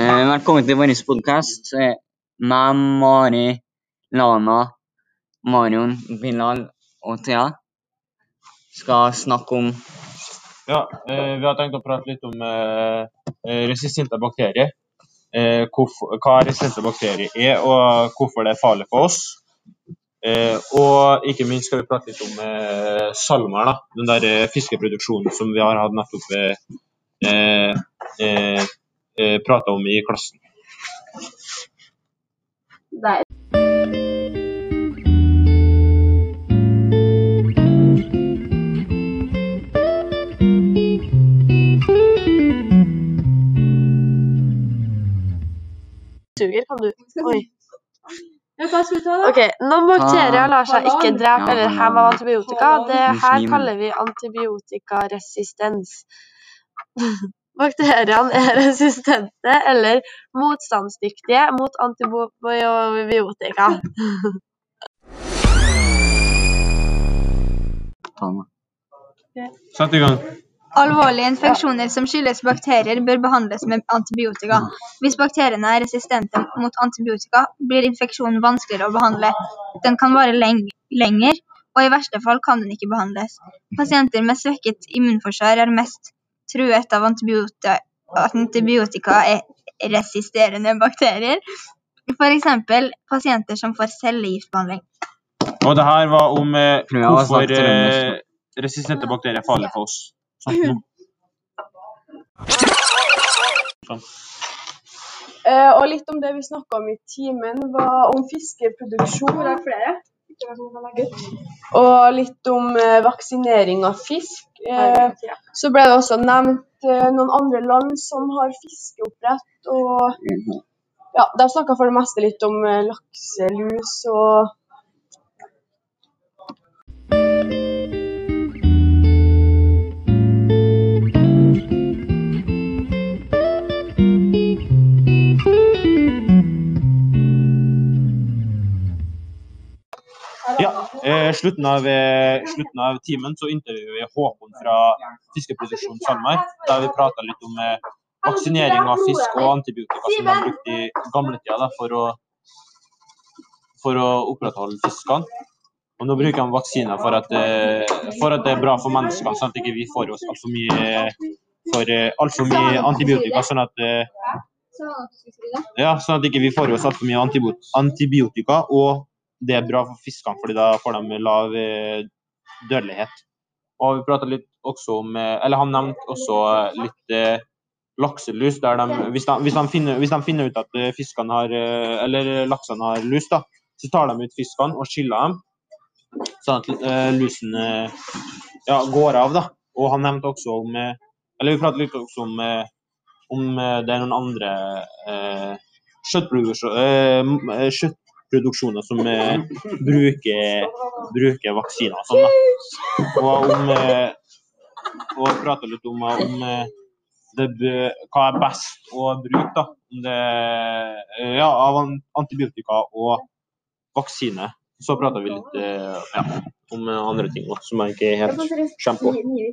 Eh, velkommen til vår podkast. Meg, Mari, Lana, Marion, Bilal og Thea skal snakke om Ja, eh, vi har tenkt å prate litt om eh, eh, resistente bakterier. Eh, hva resistente bakterier er, og hvorfor det er farlig for oss. Eh, og ikke minst skal vi prate litt om eh, salmer, da. den der eh, fiskeproduksjonen som vi har hatt nettopp eh, eh, eh, prata om i klassen. suger, kan du Oi. Ta, da? Ok, Noen bakterier lar seg ikke drepe eller hemme av antibiotika. Det her kaller vi antibiotikaresistens. Bakteriene er resistente eller motstandsdyktige mot antibiotika. Sett i gang. Alvorlige infeksjoner som skyldes bakterier, bør behandles med antibiotika. Hvis bakteriene er resistente mot antibiotika, blir infeksjonen vanskeligere å behandle. Den kan vare leng lenger, og i verste fall kan den ikke behandles. Pasienter med svekket immunforsvar er mest truet av antibiotika antibiotikaresisterende bakterier. F.eks. pasienter som får cellegiftbehandling. Og det her var om eh, hvorfor eh, resistente bakterier er farlige for oss. Sånn, sånn. Eh, og litt om det vi snakka om i timen, var om fiskeproduksjon. Det er flere. Og litt om eh, vaksinering av fisk. Eh, så ble det også nevnt eh, noen andre land som har fiskeoppdrett. Og ja, de snakka for det meste litt om eh, lakselus og eh, slutten av, eh, slutten av timen så intervjuer vi Håkon fra Fiskeproduksjon SalMar. Der vi prata litt om eh, vaksinering av fisk og antibiotika som de brukte i gamle tida for, å, for å opprettholde fiskene. Og nå bruker de vaksiner for at, eh, for at det er bra for menneskene, sånn at ikke vi får oss altfor mye, for, eh, alt for mye antibiotika. Sånn at, ja, sånn at ikke vi får oss altfor mye antibiotika. Og det er bra for fiskene, fordi da får de lav eh, dødelighet. Og vi prata litt også om eh, Eller han nevnte også eh, litt eh, lakselus. Der de, hvis, de, hvis, de finner, hvis de finner ut at fiskene har Eller laksene har lus, da, så tar de ut fiskene og skyller dem, sånn at eh, lusen ja, går av. da. Og han nevnte også om Eller vi pratet litt også om om det er noen andre eh, kjøttproduksjon- eh, m- kjøttproduksjoner som eh, bruker, bruker vaksiner og sånn. Og om eh, og prate litt om, eh, om det, hva er best å bruke. da. Det, ja, av antibiotika og vaksine. Så prater vi litt ja, om andre ting også, som jeg ikke helt kommer på.